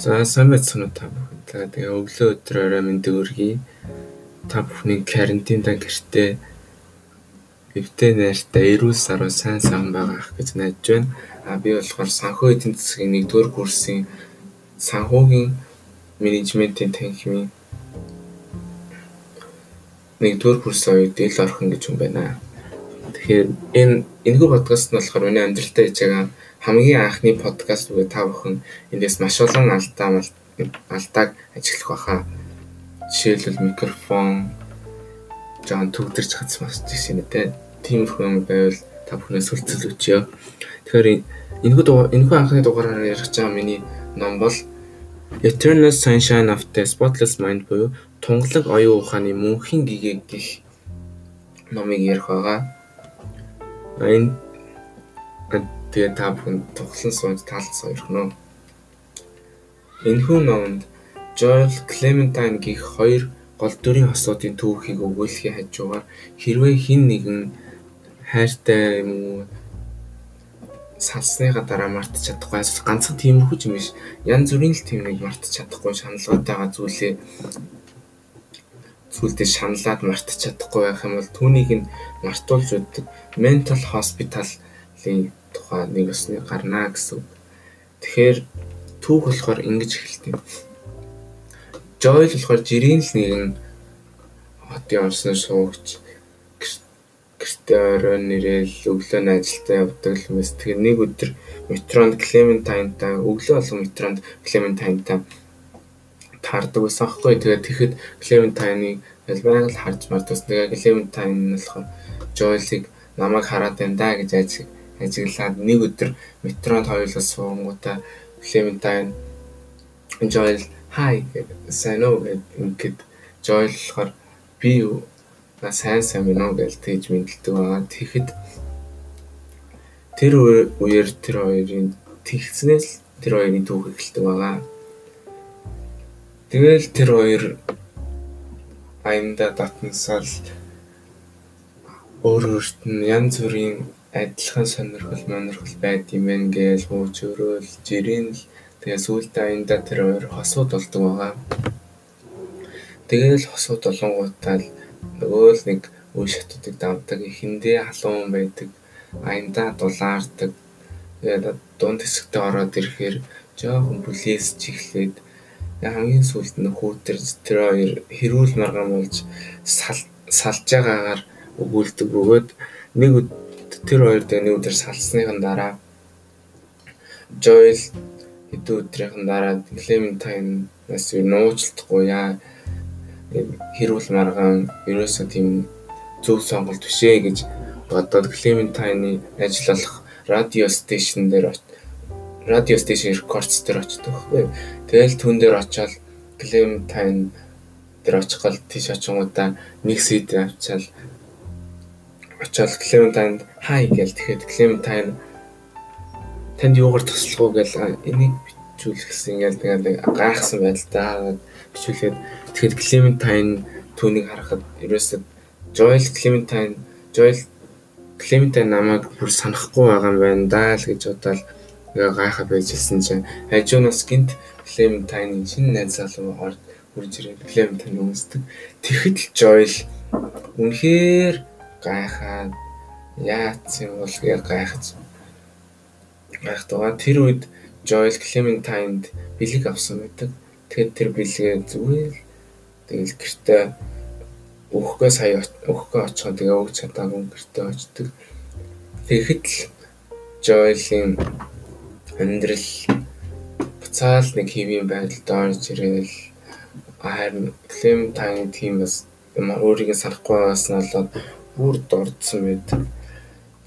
За сайн байцгаана уу та бүхэн. За тэгээ өглөө орой мэндийг өргөе. Та бүхний карантиндаа гэртээ эвтэй найртай эрүүл саруу сайн сайн байгаах гэж найдаж байна. А би болохоор санхүү эдийн засгийн 1-р курсын санхүүгийн менежментийн танхимын 1-р курсын үед ил орхон гэж юм байна. Тэгэхээр энэ энэхүү подкаст нь болохоор миний амьдралдаа хийж байгаа хамгийн анхны подкаст үгээ та бүхэн эндээс маш олон алдаа алдааг ажиглах баха. Жишээлбэл микрофон жаан төгдөрч хацсан бас тийм ээ. Тиймэрхүү юм байвал та бүхнээс үлцэл өчөө. Тэгэхээр энэхүү энэхүү анхны дугаараар ярих чам миний ном бол Eternal Sunshine of the Spotless Mind буюу тунгалаг оюун ухааны мөнхийн гэгээ гэх номыг ярих байгаа. Энэ Тэгээ та бүхэн тоглон сууж таалцсан ирхнэ. Энэхүү номонд Joel Clementine гих хоёр гол дүрийн асуудын түүхийг өгүүлэхийн хажуугаар хэрвээ хин нэгэн хайртай юм уу? Салсныга дараа мартаж чадахгүй ганцхан тиймэрхүү юм биш. Янз бүрийн л тийм нэг мартаж чадахгүй шаналгаатайгаа зүйлээ зүйлдээ шаналлаад мартаж чадахгүй байх юм бол түүнийг нь мартуулж өгдөг mental hospital-ийн тухай нэг усны гарнаа гэсэн. Тэгэхээр түүх болохоор ингэж эхэлдэг. Joel болохоор жирийн л нэгэн хотын орсон суугч гэртээ оройн нэрэл өглөө ажилдаа явдаг л мэс. Тэгээ нэг өдөр метронд Clementine-тай өглөө болгон метронд Clementine-тай таардаг байсан аахгүй. Тэгээд тэгэхэд Clementine-ыг байнга л харж мартсан. Тэгээ Clementine нь болохоор Joel-ыг намайг хараад байна да гэж ажиг ажиглаад нэг өдөр метронд хоёулаа суунгуудаа Clementine Joel хай сайн уу гэд Joel болохоор би на сайн сайн байна уу гэж тэгж мэдлдэг байгаа. Тэгэхэд тэр үеэр тэр хоёрын тэгснээс тэр хоёрын түүх эхэлдэг байгаа. Тэгэл тэр хоёр аянда татнасаал өөр өөрт нь янз бүрийн адилхан сонирхол монирхол байд юм байна гэж хууч өрөөл. Жирийн л тэгээ сүүлдээ аянда тэр хоёр хосууд болдог байгаа. Тэгээл хосууд болонгуудаа л нөгөө л нэг үе шатуудыг давдаг эхэндээ халуун байдаг. Аянда дулаардаг тэгээд дунд хэсэгтээ ороод ирэхээр жоохон бүлээс чихлээд хамгийн сүүлд нь хүүтэр тэр хоёр хэрүүл марган болж салж байгаагаар өгүүлдэг бөгөөд нэг тэр хоёр дэний өдөр салсныхан дараа Joel хэдэн өдрийн дараа Clementine-наас нууцлахгүй яа хэрүүл маргаан ерөөсөө тийм зөв сонголт бишээ гэж бодоод Clementine-ы ажиллах радио стейшн дээр радио стейшн рекордс дээр очдог байхгүй. Тэгэл түн дээр очиод Clementine дээр очихгол тийш очингуудаа нэг сэд авчаал очиод Clementine хай гээл тэгэхэд Clementine танд юугаар туслах уу гэл энийг бичүүлэх гэсэн ингээл тэгээд гайхсан байдал та бичүүлээд тэгэхэд Clementine түүнийг харахад ерөөсөө Joel Clementine Joel Clementine намайг бүр санахгүй байгаа юм байна даа л гэж бодоод ингээ гайхаа байжсэн чинь хажуунаас гинт Clementine шинэ найз залуу орж хурж ирээд Clementine өмсдөг. Тэгэхэд л Joel үнэхээр гайхаад яац юм бол гэж гайхаж гайхтайгаа тэр үед Joel Clementine-д бэлэг авсан байдаг. Тэгэхэд тэр бэлгээ зүгээр тэгэл гэртээ өгөхгүй сая өгөхгүй очиход тэгээ өгч чадаагүй гэртээ очдөг. Тэгэхэд л Joel-ийн амьдрал буцаал нэг хэвийн байдалд орж ирээл харин Clementine тийм бас өөрийгөө санахгүй нь болоод бүр дордсон байдаг.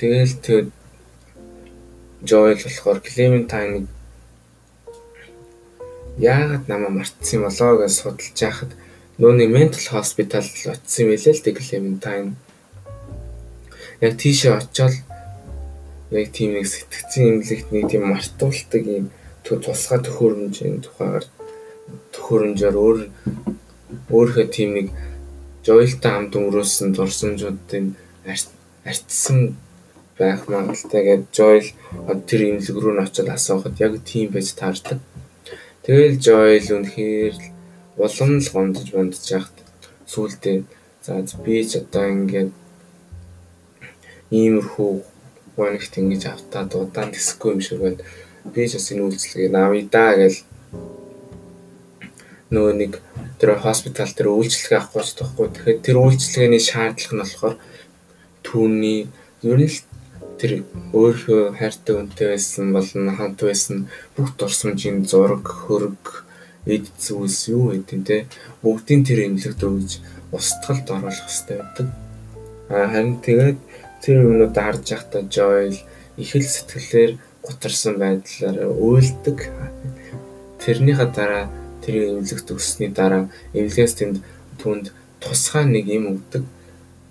Тэгэл тэгээд Joel болохоор Clementine яагаад намайг мартсан юм болоо гэж судалж яхад нөөний mental hospital очсон юм хэлээ л тэг Clementine. Яг тийшээ очиод яг тийм нэг сэтгцэн имлэгт нэг тийм мартуулдаг юм тусгай төхөөрөмжийн тухайгаар төхөөрөмжөөр өөр өөрийнхөө тийм нэг Жойлтой хамт өнгөрөөсөн дурсамжуудын арчсан байх магадaltaй гэж Жойл тэр имлэг рүү н очиод асуухад яг тийм байж таардаг. Тэгэл Joel үнэхээр улам л гомдож бондож яхад сүултээ за би ч одоо ингээд иймэрхүү гонигт ингэж автаад удаан тэсэхгүй юм шиг байна. Би ч бас энэ үйлчлэгийг да гэж нөгөө нэг тэр хоспитал дээр үйлчлэг авахгүй ч тахгүй. Тэгэхээр тэр үйлчлэгээний шаардлага нь болохоор түүний ер нь л тэр өөрөө хайртай үнтэй байсан болон хамт байсан бүх дурсамжийн зураг, хөрөг, эд зүйлс юу гэдэг те бүгдийн тэр эмнэлэгт өгж устгалд оруулах хэрэгтэй байдаг. Харин тэгээд тэр юмнууд харж байхдаа Joel их л сэтгэлээр гутарсан байдлаар уйлдаг. Тэрнийхээ дараа тэр эмнэлэгт өгсөний дараа эмнэлгээс тэнд түнд тусгай нэг юм өгдөг.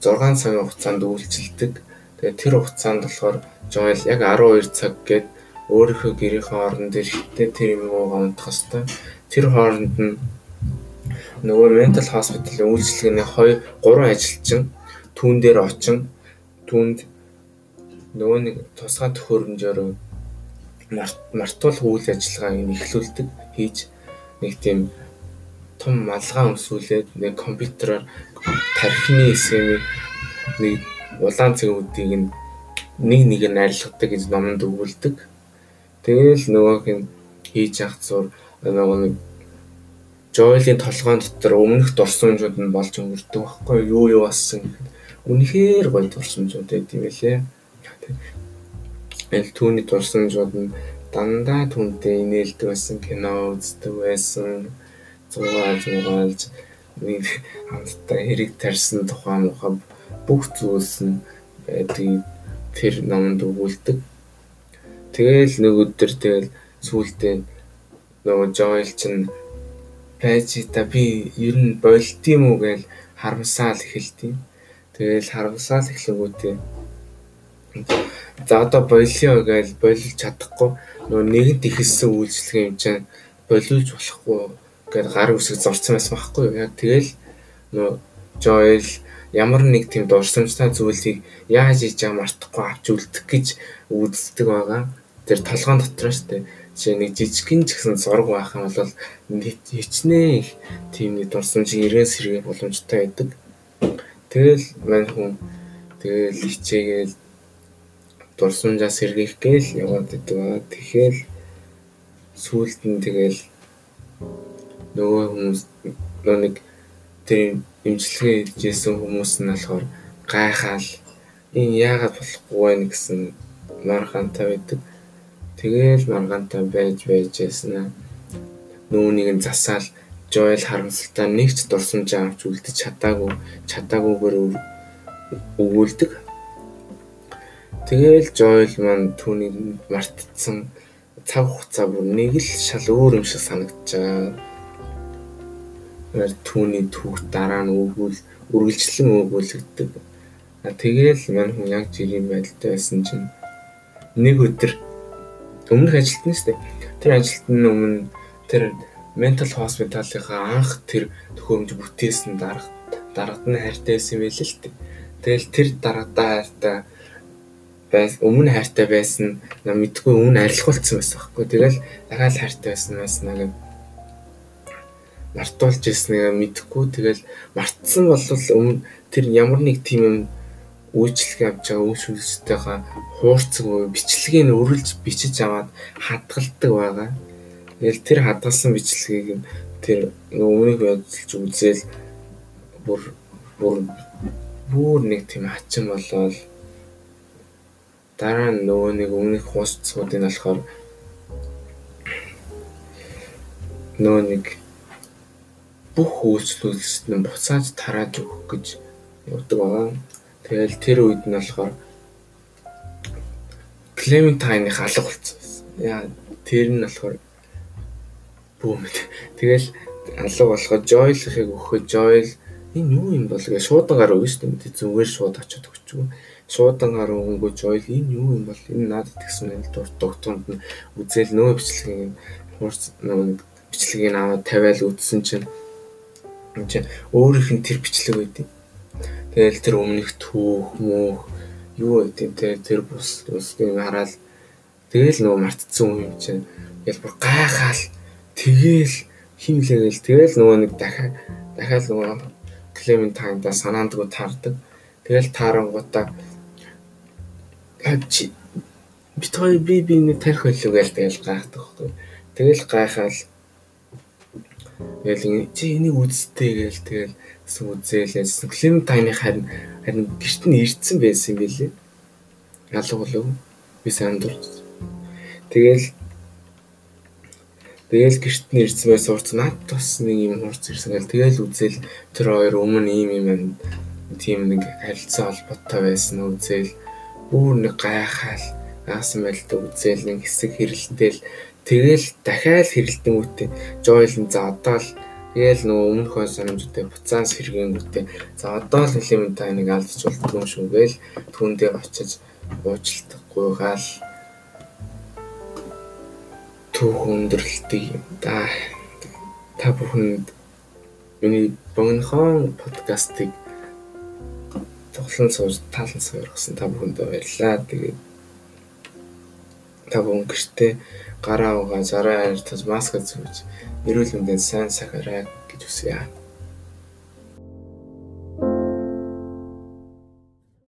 6 цагийн хугацаанд үйлчилдэг. Тэгээд тэр хугацаанд болохоор Joel яг 12 цаг гээд өөрийнхөө гэрийнхээ орон дээр хитээ тэр юм уугаа унтах хэвээр. Тэр хооронд нь нөгөө ментал хоспиталын үйлчлэгээний 2 3 ажилчин түүн дээр очин түүнд нөгөө нэг тусгай төхөөрөмжөөр мартуул үйл ажиллагааг эхлүүлдэг хийж нэг тийм том малгай өмсүүлээд нэг компьютероор тархины хэсгийн нэг улаан цэгүүдийг нэг нэг нь арилгадаг гэж номонд өгүүлдэг. Тэгээл нөгөөх нь хийж явах зур нөгөө нэг Joel-ийн толгойн дотор өмнөх дурсамжууд нь болж өнгөрдөг байхгүй юу юу гэхэд үнэхээр гоё дурсамжууд байд юм лээ. Эл түүний дурсамжууд нь дандаа түнтэй инээлдэг байсан кино үздэг байсан. Зугаалж мугаалж нэг хамтдаа хэрэг тарьсан тухай мухаа бүх зүйлс нь байдаг тэр номонд өгүүлдэг. Тэгэл нэг өдөр тэгэл сүултээ нөгөө Joel чинь Пэжита би ер нь болд юм уу гэж харамсаал эхэлтий. Тэгэл харамсаал эхлэнгүүтээ за одоо болио гэж болиж чадахгүй нөгөө нэгэнт ихэлсэн үйлчлэг юм чинь болиулж болохгүй гэд гар үсэг зорцсон байсан байхгүй юу. Яг тэгэл нөгөө Joel ямар нэг тийм дурсамжтай зүйлийг яаж хийж байгаа мартахгүй авч үлдэх гэж үздэг байгаа. Тэр толгоон дотор шүү дээ жишээ нэг жижигхэн ч гэсэн зураг байх юм бол хичнээн их тийм нэг дурсамжийг иргэн сэргээ боломжтой байдаг. Тэгэл мань хүн тэгэл хичээгээл дурсамжаа сэргийлэх гээл яваад идэг. Тэгэхээр сүүлд нь тэгэл нөгөө хүмүүс нөгөө нэг тэр имчилгээ хийжсэн хүмүүс нь болохоор гайхаал энэ яагаад болохгүй вэ гэсэн маргаантай байдаг. Тэгээл маргаантай байж байж яснаа нүүнийг нь засаал Joel харамсалтай нэг ч дурсамж авч үлдэж чадаагүй чадаагүйгээр өгүүлдэг. Тэгээл Joel маань түүнийг мартцсан цаг хугацаа бүр нэг л шал өөр юм шиг санагдчихаа. Түүний түүх дараа нь өгүүл үргэлжлэн өгүүлэгддэг. Тэгээл мань хүн яг жирийн байдалтай байсан чинь нэг өдөр өмнөх ажилтны шүү дээ. Тэр ажилтны өмнө тэр ментал хоспиталынхаа анх тэр төхөөрөмж бүтээсэн дарга даргад нь хайртай байсан байл л дээ. Тэгэл тэр даргадаа хайртай байс өмнө хайртай байсан мэдгүй өмнө арилгуулсан байсан байхгүй. Тэгэл дахиад хайртай байсан байсан нэг мартуулж ирснийг мэдхгүй тэгэл мартсан бол өмнө тэр ямар нэг тийм юм үйлчлэг авч байгаа хуурцаг уу бичлэгийг нь өрүүлж бичиж аваад хадгалдаг байгаа. Тэгэл тэр хадгалсан бичлэгийг нь тэр өмнөх байдлж үзэл бүр бүр бүр нэг тийм хачин болоод дараа нь нөгөө нэг өмнөх хуусцуудын болохоор нөгөө нэг бүх үйлчлүүлэлт нь буцааж тарааж өгөх гэж явдаг байгаа. Тэгэл тэр үед нь болохоор Clementine-ийн алга болсон. Яа тэр нь болохоор бүүм. Тэгэл алга болохоо Joel-ыг өгөхөд Joel энэ юу юм бол гэж шуудан гараа шүү дээ. Зүгээр шууд очиод өгчгүй. Шуудан гараа өнгөө Joel энэ юу юм бол энэ надад тэгсэн юм дурт дугтунд нь үзэл нөө бичлэгийн хурц нөө бичлэгийг аваад тавиал үтсэн чинь энэ чинь өөрийнх нь тэр бичлэг байдیں۔ Тэгэл тэр өмнөх түүх мөөх юу гэдэг те тэр бус усыг хараад тэгэл нөгөө мартцсан юм чинь тэгэл бүр гайхаал Тэгээл химлээгээл тэгэл нөгөө нэг дахиад дахиад нөгөө Клементайнда санаандгүй таардаг. Тэгэл таарангуудаа чи бит хоёр би би нэг тарих байлуу гээл тэгэл гайхдаг байхгүй. Тэгэл гайхаал Тэгэл чи энийг үзтээ гээл тэгэл үзээлээс Клементайны харин харин гэрт нь ирдсэн байсан билээ. Ялуу болов би сайн дурдсан. Тэгэл Тэгэл гэрт нь ирсэн байсан урц над бас нэг юм хурц ирсэн гэл тэгэл үзэл тэр хоёр өмнө ийм юм тийм нэг харилцаа холбоотой байсан үзэл бүр нэг гайхаал яасан байл та үзэл нэг хэсэг хэрэлтэл тэгэл дахиад хэрэлтэнгүүтээ Joel нь за одоо л Тэгэл нөгөө өмнөхөө санамжтай буцаас хэргэнгүүтээ за одоо л элементаа нэг алдчих болтгүй юм шүү гээл түүндээ очиж уучлахгүй гаал түүх өндөрлөлтийг юм да. Та бүхэнд миний богинохон подкастыг тоглон сууж таалан суугсан та бүхэндээ баярлалаа. Тэгээд та бүхэн гэртээ гараа угаа зараа ярьж маска зүүж эрүүл мэндэд сайн сахараа гэж хүсье.